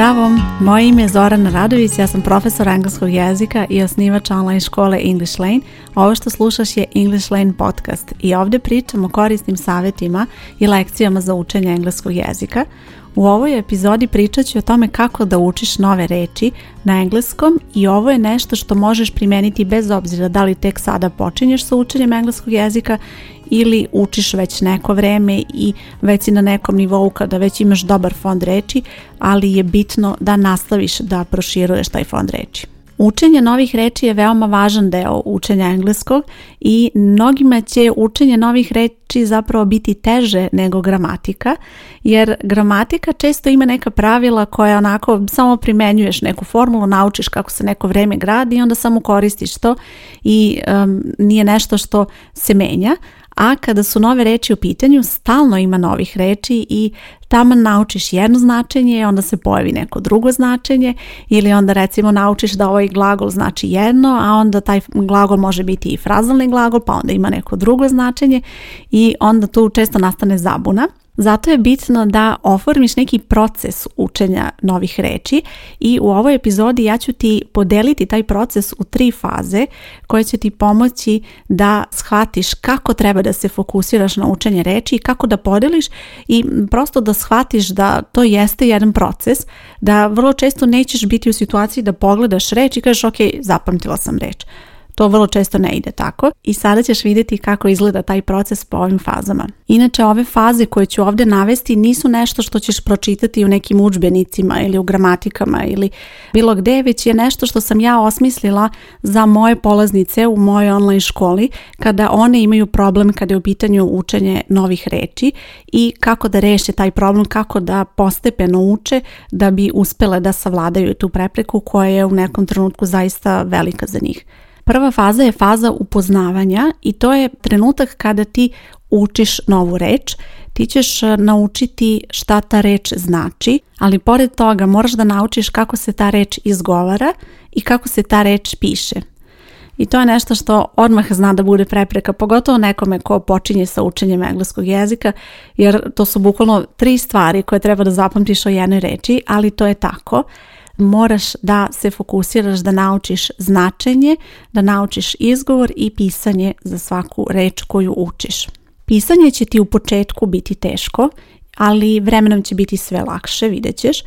Zdravo, moje ime je Zorana Radović, ja sam profesor engleskog jezika i osnivač online škole English Lane. Ovo što slušaš je English Lane podcast i ovdje pričam o korisnim savjetima i lekcijama za učenje engleskog jezika. U ovoj epizodi pričat ću o tome kako da učiš nove reči na engleskom i ovo je nešto što možeš primijeniti bez obzira da li tek sada počinješ sa učenjem engleskog jezika ili učiš već neko vreme i već si na nekom nivou kada već imaš dobar fond reči, ali je bitno da nastaviš da proširuješ taj fond reči. Učenje novih reči je veoma važan deo učenja engleskog i mnogima će učenje novih reči zapravo biti teže nego gramatika, jer gramatika često ima neka pravila koja onako samo primenjuješ neku formulu, naučiš kako se neko vreme gradi i onda samo koristiš to i nije nešto što se menja, a kada su nove reči u pitanju, stalno ima novih reči i tamo naučiš jedno značenje, onda se pojavi neko drugo značenje ili onda recimo naučiš da ovaj glagol znači jedno, a onda taj glagol može biti i frazalni glagol, pa onda ima neko drugo značenje i onda tu često nastane zabuna. Zato je bitno da oformiš neki proces učenja novih reči i u ovoj epizodi ja ću ti podeliti taj proces u tri faze koje će ti pomoći da shvatiš kako treba da se fokusiraš na učenje reči i kako da podeliš i prosto da shvatiš da to jeste jedan proces, da vrlo često nećeš biti u situaciji da pogledaš reč i kažeš ok, zapamtila sam reč. To vrlo često ne ide tako i sada ćeš vidjeti kako izgleda taj proces po ovim fazama. Inače, ove faze koje ću ovdje navesti nisu nešto što ćeš pročitati u nekim udžbenicima ili u gramatikama ili bilo gdje, već je nešto što sam ja osmislila za moje polaznice u mojoj online školi kada one imaju problem kada je u pitanju učenje novih reči i kako da reše taj problem, kako da postepeno uče da bi uspjele da savladaju tu prepreku koja je u nekom trenutku zaista velika za njih. Prva faza je faza upoznavanja i to je trenutak kada ti učiš novu reč, ti ćeš e, naučiti šta ta reč znači, ali pored toga moraš da naučiš kako se ta reč izgovara i kako se ta reč piše. I to je nešto što odmah zna da bude prepreka, pogotovo nekome ko počinje sa učenjem engleskog jezika, jer to su bukvalno tri stvari koje treba da zapamtiš o jednoj reči, ali to je tako moraš da se fokusiraš da naučiš značenje, da naučiš izgovor i pisanje za svaku reč koju učiš. Pisanje će ti u početku biti teško, ali vremenom će biti sve lakše, vidjet ćeš.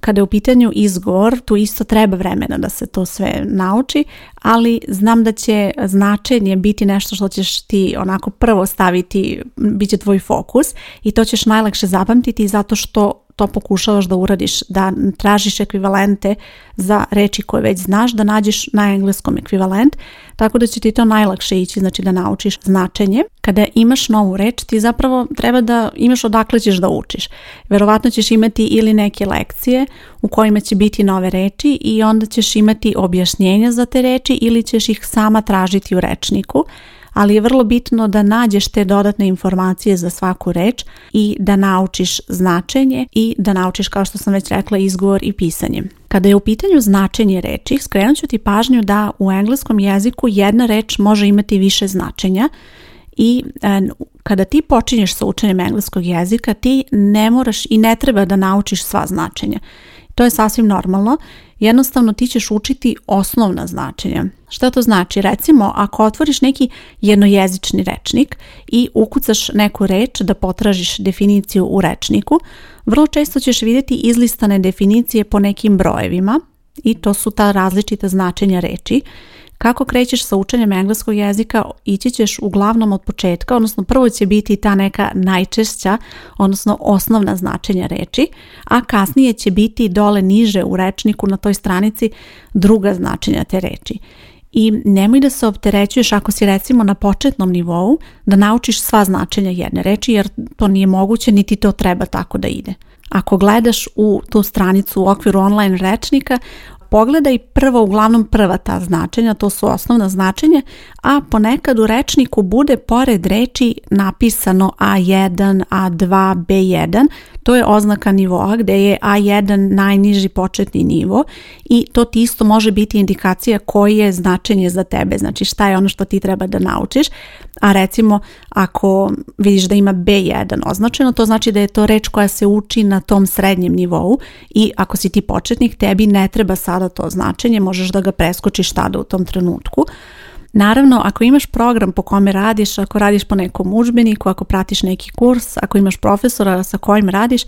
Kada je u pitanju izgovor, tu isto treba vremena da se to sve nauči, ali znam da će značenje biti nešto što ćeš ti onako prvo staviti, bit će tvoj fokus i to ćeš najlakše zapamtiti zato što to pokušavaš da uradiš, da tražiš ekvivalente za reči koje već znaš, da nađeš na engleskom ekvivalent, tako da će ti to najlakše ići, znači da naučiš značenje. Kada imaš novu reč, ti zapravo treba da imaš odakle ćeš da učiš. Verovatno ćeš imati ili neke lekcije u kojima će biti nove reči i onda ćeš imati objašnjenja za te reči ili ćeš ih sama tražiti u rečniku ali je vrlo bitno da nađeš te dodatne informacije za svaku reč i da naučiš značenje i da naučiš, kao što sam već rekla, izgovor i pisanje. Kada je u pitanju značenje reči, skrenut ću ti pažnju da u engleskom jeziku jedna reč može imati više značenja i e, kada ti počinješ sa učenjem engleskog jezika, ti ne moraš i ne treba da naučiš sva značenja. To je sasvim normalno jednostavno ti ćeš učiti osnovna značenja. Šta to znači? Recimo, ako otvoriš neki jednojezični rečnik i ukucaš neku reč da potražiš definiciju u rečniku, vrlo često ćeš vidjeti izlistane definicije po nekim brojevima i to su ta različita značenja reči kako krećeš sa učenjem engleskog jezika, ići ćeš uglavnom od početka, odnosno prvo će biti ta neka najčešća, odnosno osnovna značenja reči, a kasnije će biti dole niže u rečniku na toj stranici druga značenja te reči. I nemoj da se opterećuješ ako si recimo na početnom nivou da naučiš sva značenja jedne reči jer to nije moguće niti to treba tako da ide. Ako gledaš u tu stranicu u okviru online rečnika, pogledaj i uglavnom prva ta značenja, to su osnovna značenja, a ponekad u rečniku bude pored reči napisano A1, A2, B1, to je oznaka nivoa gdje je A1 najniži početni nivo i to ti isto može biti indikacija koje je značenje za tebe, znači šta je ono što ti treba da naučiš, a recimo ako vidiš da ima B1 označeno, to znači da je to reč koja se uči na tom srednjem nivou i ako si ti početnik, tebi ne treba sada to značenje, možeš da ga preskočiš tada u tom trenutku. Naravno, ako imaš program po kome radiš, ako radiš po nekom udžbeniku, ako pratiš neki kurs, ako imaš profesora sa kojim radiš,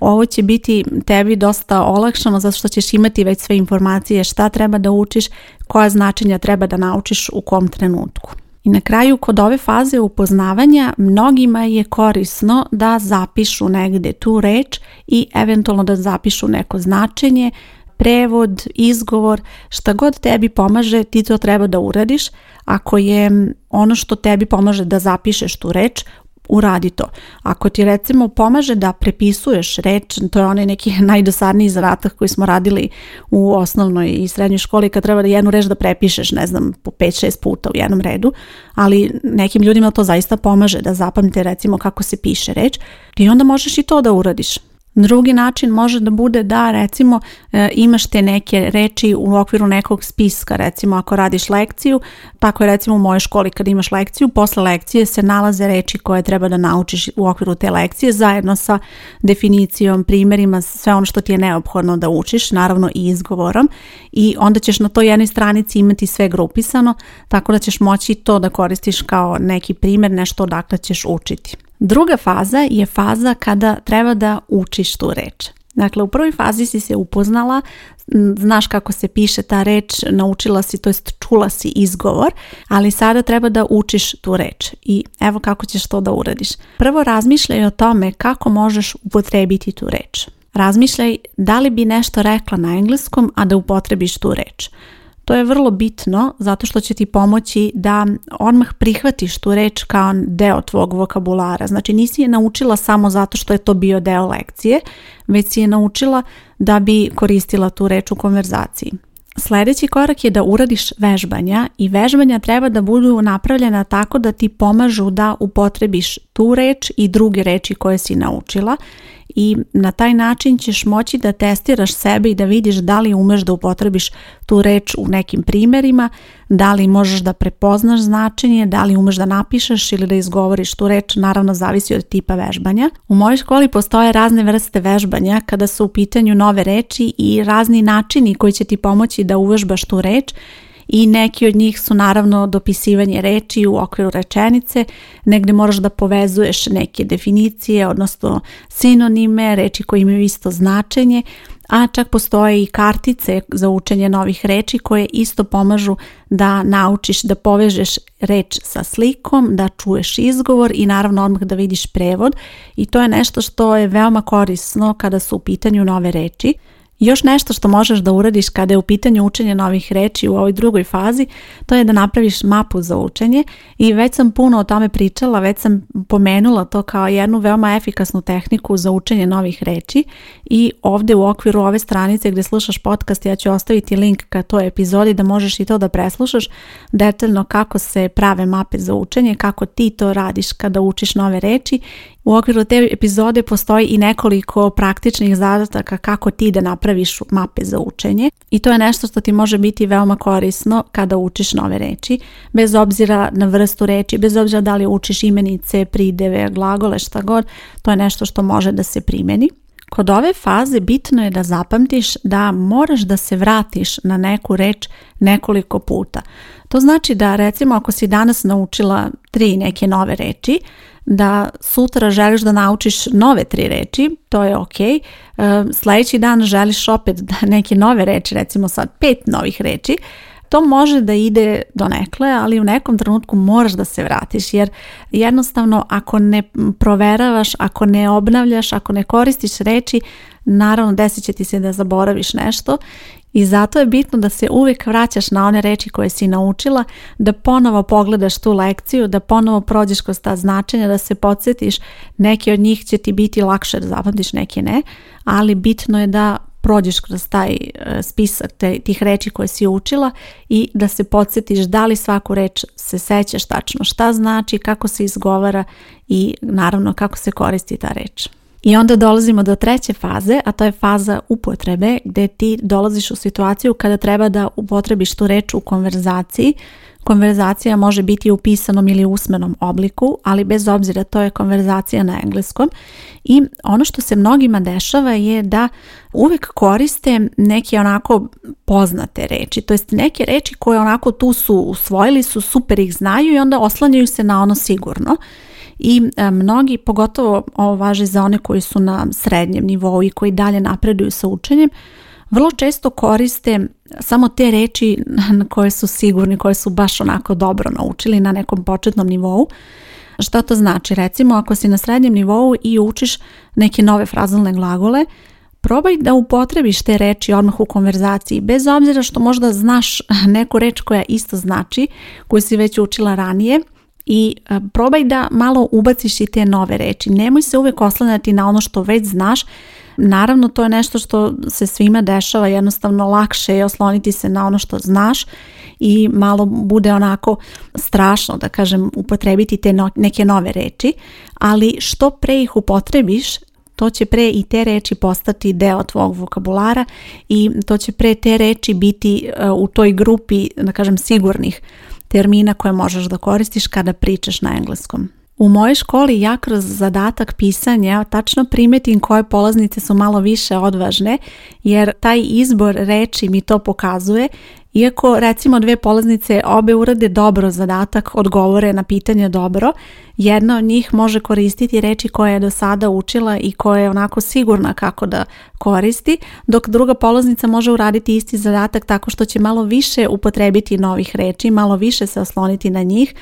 ovo će biti tebi dosta olakšano zato što ćeš imati već sve informacije šta treba da učiš, koja značenja treba da naučiš u kom trenutku. I na kraju kod ove faze upoznavanja mnogima je korisno da zapišu negde tu reč i eventualno da zapišu neko značenje prevod, izgovor, šta god tebi pomaže, ti to treba da uradiš. Ako je ono što tebi pomaže da zapišeš tu reč, uradi to. Ako ti recimo pomaže da prepisuješ reč, to je onaj neki najdosadniji zadatak koji smo radili u osnovnoj i srednjoj školi kad treba da jednu reč da prepišeš, ne znam, po 5-6 puta u jednom redu, ali nekim ljudima to zaista pomaže da zapamte recimo kako se piše reč, ti onda možeš i to da uradiš. Drugi način može da bude da recimo e, imaš te neke reči u okviru nekog spiska, recimo ako radiš lekciju, tako je recimo u mojoj školi kad imaš lekciju, posle lekcije se nalaze reči koje treba da naučiš u okviru te lekcije zajedno sa definicijom, primjerima, sve ono što ti je neophodno da učiš, naravno i izgovorom i onda ćeš na toj jednoj stranici imati sve grupisano, tako da ćeš moći to da koristiš kao neki primjer, nešto odakle ćeš učiti. Druga faza je faza kada treba da učiš tu reč. Dakle, u prvoj fazi si se upoznala, znaš kako se piše ta reč, naučila si, to jest čula si izgovor, ali sada treba da učiš tu reč i evo kako ćeš to da uradiš. Prvo razmišljaj o tome kako možeš upotrebiti tu reč. Razmišljaj da li bi nešto rekla na engleskom, a da upotrebiš tu reč. To je vrlo bitno zato što će ti pomoći da odmah prihvatiš tu reč kao deo tvog vokabulara. Znači nisi je naučila samo zato što je to bio deo lekcije, već si je naučila da bi koristila tu reč u konverzaciji. Sljedeći korak je da uradiš vežbanja i vežbanja treba da budu napravljena tako da ti pomažu da upotrebiš tu reč i druge reči koje si naučila i na taj način ćeš moći da testiraš sebe i da vidiš da li umeš da upotrebiš tu reč u nekim primjerima, da li možeš da prepoznaš značenje, da li umeš da napišeš ili da izgovoriš tu reč, naravno zavisi od tipa vežbanja. U mojoj školi postoje razne vrste vežbanja kada su u pitanju nove reči i razni načini koji će ti pomoći da uvežbaš tu reč i neki od njih su naravno dopisivanje reči u okviru rečenice, negde moraš da povezuješ neke definicije, odnosno sinonime, reči koje imaju isto značenje, a čak postoje i kartice za učenje novih reči koje isto pomažu da naučiš da povežeš reč sa slikom, da čuješ izgovor i naravno odmah da vidiš prevod i to je nešto što je veoma korisno kada su u pitanju nove reči. Još nešto što možeš da uradiš kada je u pitanju učenje novih reći u ovoj drugoj fazi, to je da napraviš mapu za učenje i već sam puno o tome pričala, već sam pomenula to kao jednu veoma efikasnu tehniku za učenje novih reći i ovdje u okviru ove stranice gdje slušaš podcast ja ću ostaviti link ka toj epizodi da možeš i to da preslušaš detaljno kako se prave mape za učenje, kako ti to radiš kada učiš nove reči u okviru te epizode postoji i nekoliko praktičnih zadataka kako ti da napraviš mape za učenje i to je nešto što ti može biti veoma korisno kada učiš nove reči, bez obzira na vrstu reči, bez obzira da li učiš imenice, prideve, glagole, šta god, to je nešto što može da se primeni. Kod ove faze bitno je da zapamtiš da moraš da se vratiš na neku reč nekoliko puta. To znači da recimo ako si danas naučila tri neke nove reči, da sutra želiš da naučiš nove tri reči, to je ok. E, Sljedeći dan želiš opet da neke nove reči, recimo sad pet novih reči, to može da ide do nekle, ali u nekom trenutku moraš da se vratiš jer jednostavno ako ne proveravaš, ako ne obnavljaš, ako ne koristiš reči, naravno desit će ti se da zaboraviš nešto i zato je bitno da se uvijek vraćaš na one reči koje si naučila, da ponovo pogledaš tu lekciju, da ponovo prođeš kroz ta značenja, da se podsjetiš, neki od njih će ti biti lakše da zapamtiš, neki ne, ali bitno je da prođeš kroz taj e, spisak tih reči koje si učila i da se podsjetiš da li svaku reč se sećaš tačno šta znači, kako se izgovara i naravno kako se koristi ta reč. I onda dolazimo do treće faze, a to je faza upotrebe gdje ti dolaziš u situaciju kada treba da upotrebiš tu reč u konverzaciji Konverzacija može biti u pisanom ili usmenom obliku, ali bez obzira to je konverzacija na engleskom i ono što se mnogima dešava je da uvek koriste neke onako poznate reči, to jest neke reči koje onako tu su usvojili su, super ih znaju i onda oslanjaju se na ono sigurno i e, mnogi, pogotovo ovo važi za one koji su na srednjem nivou i koji dalje napreduju sa učenjem, vrlo često koriste samo te reči na koje su sigurni, koje su baš onako dobro naučili na nekom početnom nivou. Što to znači? Recimo ako si na srednjem nivou i učiš neke nove frazalne glagole, probaj da upotrebiš te reči odmah u konverzaciji, bez obzira što možda znaš neku reč koja isto znači, koju si već učila ranije, i e, probaj da malo ubaciš i te nove reči. Nemoj se uvek oslanjati na ono što već znaš, Naravno, to je nešto što se svima dešava, jednostavno lakše je osloniti se na ono što znaš i malo bude onako strašno, da kažem, upotrebiti te neke nove reči, ali što pre ih upotrebiš, to će pre i te reči postati deo tvog vokabulara i to će pre te reči biti uh, u toj grupi, da kažem, sigurnih termina koje možeš da koristiš kada pričaš na engleskom. U mojoj školi ja kroz zadatak pisanja tačno primetim koje polaznice su malo više odvažne jer taj izbor reči mi to pokazuje iako recimo dve polaznice obe urade dobro zadatak, odgovore na pitanje dobro, jedna od njih može koristiti reči koje je do sada učila i koje je onako sigurna kako da koristi, dok druga polaznica može uraditi isti zadatak tako što će malo više upotrebiti novih reči, malo više se osloniti na njih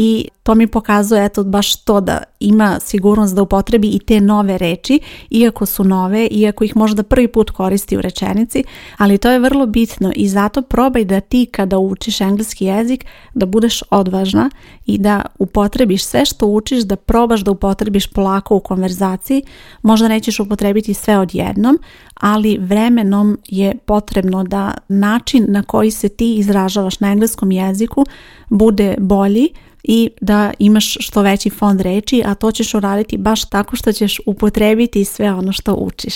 i to mi pokazuje eto baš to da ima sigurnost da upotrebi i te nove reči, iako su nove, iako ih možda prvi put koristi u rečenici, ali to je vrlo bitno i zato probaj da ti kada učiš engleski jezik da budeš odvažna i da upotrebiš sve što učiš, da probaš da upotrebiš polako u konverzaciji, možda nećeš upotrebiti sve odjednom, ali vremenom je potrebno da način na koji se ti izražavaš na engleskom jeziku bude bolji i da imaš što veći fond reči, a to ćeš uraditi baš tako što ćeš upotrebiti sve ono što učiš.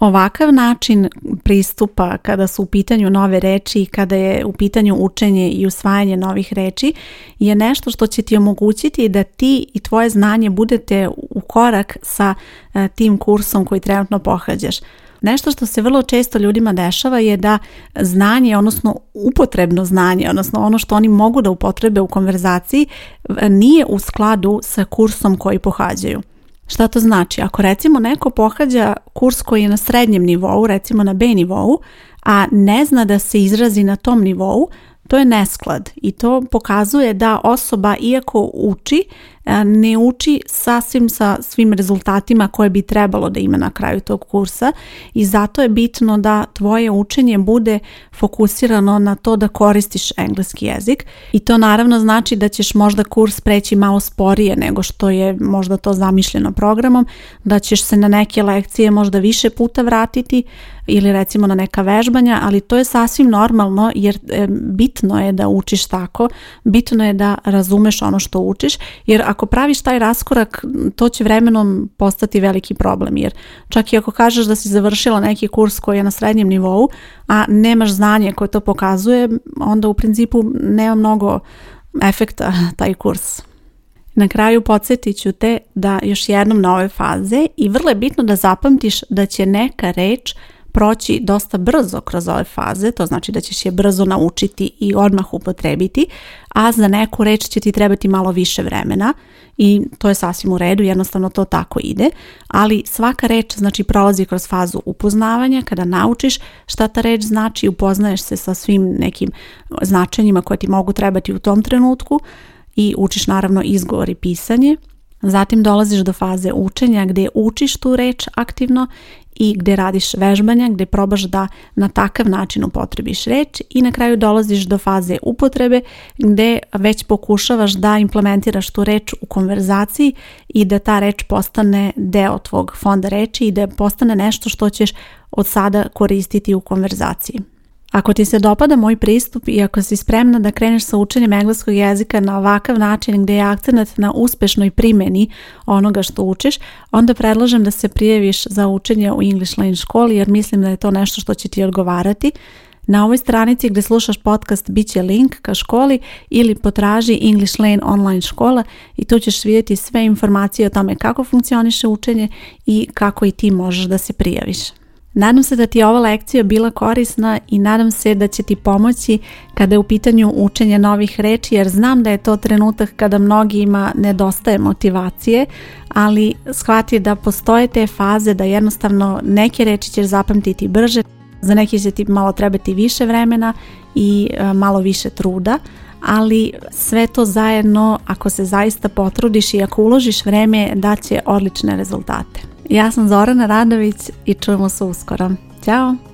Ovakav način pristupa kada su u pitanju nove reči i kada je u pitanju učenje i usvajanje novih reči je nešto što će ti omogućiti da ti i tvoje znanje budete u korak sa e, tim kursom koji trenutno pohađaš. Nešto što se vrlo često ljudima dešava je da znanje, odnosno upotrebno znanje, odnosno ono što oni mogu da upotrebe u konverzaciji, nije u skladu sa kursom koji pohađaju. Šta to znači? Ako recimo neko pohađa kurs koji je na srednjem nivou, recimo na B nivou, a ne zna da se izrazi na tom nivou, to je nesklad i to pokazuje da osoba iako uči E, ne uči sasvim sa svim rezultatima koje bi trebalo da ima na kraju tog kursa i zato je bitno da tvoje učenje bude fokusirano na to da koristiš engleski jezik i to naravno znači da ćeš možda kurs preći malo sporije nego što je možda to zamišljeno programom, da ćeš se na neke lekcije možda više puta vratiti ili recimo na neka vežbanja, ali to je sasvim normalno jer e, bitno je da učiš tako, bitno je da razumeš ono što učiš jer ako ako praviš taj raskorak, to će vremenom postati veliki problem, jer čak i ako kažeš da si završila neki kurs koji je na srednjem nivou, a nemaš znanje koje to pokazuje, onda u principu nema mnogo efekta taj kurs. Na kraju podsjetit ću te da još jednom na ove faze i vrlo je bitno da zapamtiš da će neka reč proći dosta brzo kroz ove faze, to znači da ćeš je brzo naučiti i odmah upotrebiti, a za neku reč će ti trebati malo više vremena i to je sasvim u redu, jednostavno to tako ide, ali svaka reč znači prolazi kroz fazu upoznavanja, kada naučiš šta ta reč znači, upoznaješ se sa svim nekim značenjima koje ti mogu trebati u tom trenutku i učiš naravno izgovor i pisanje, Zatim dolaziš do faze učenja gdje učiš tu reč aktivno i gdje radiš vežbanja, gdje probaš da na takav način upotrebiš reč i na kraju dolaziš do faze upotrebe gdje već pokušavaš da implementiraš tu reč u konverzaciji i da ta reč postane deo tvog fonda reči i da postane nešto što ćeš od sada koristiti u konverzaciji. Ako ti se dopada moj pristup i ako si spremna da kreneš sa učenjem engleskog jezika na ovakav način gdje je akcenat na uspešnoj primjeni onoga što učiš, onda predlažem da se prijeviš za učenje u English Lane školi jer mislim da je to nešto što će ti odgovarati. Na ovoj stranici gdje slušaš podcast bit će link ka školi ili potraži English Lane online škola i tu ćeš vidjeti sve informacije o tome kako funkcioniše učenje i kako i ti možeš da se prijaviš. Nadam se da ti je ova lekcija bila korisna i nadam se da će ti pomoći kada je u pitanju učenje novih reči jer znam da je to trenutak kada mnogima nedostaje motivacije, ali shvati da postoje te faze da jednostavno neke reči ćeš zapamtiti brže, za neke će ti malo trebati više vremena i e, malo više truda, ali sve to zajedno ako se zaista potrudiš i ako uložiš vreme daće odlične rezultate. Ja sam Zorana Radović i čujemo se uskoro. Ćao!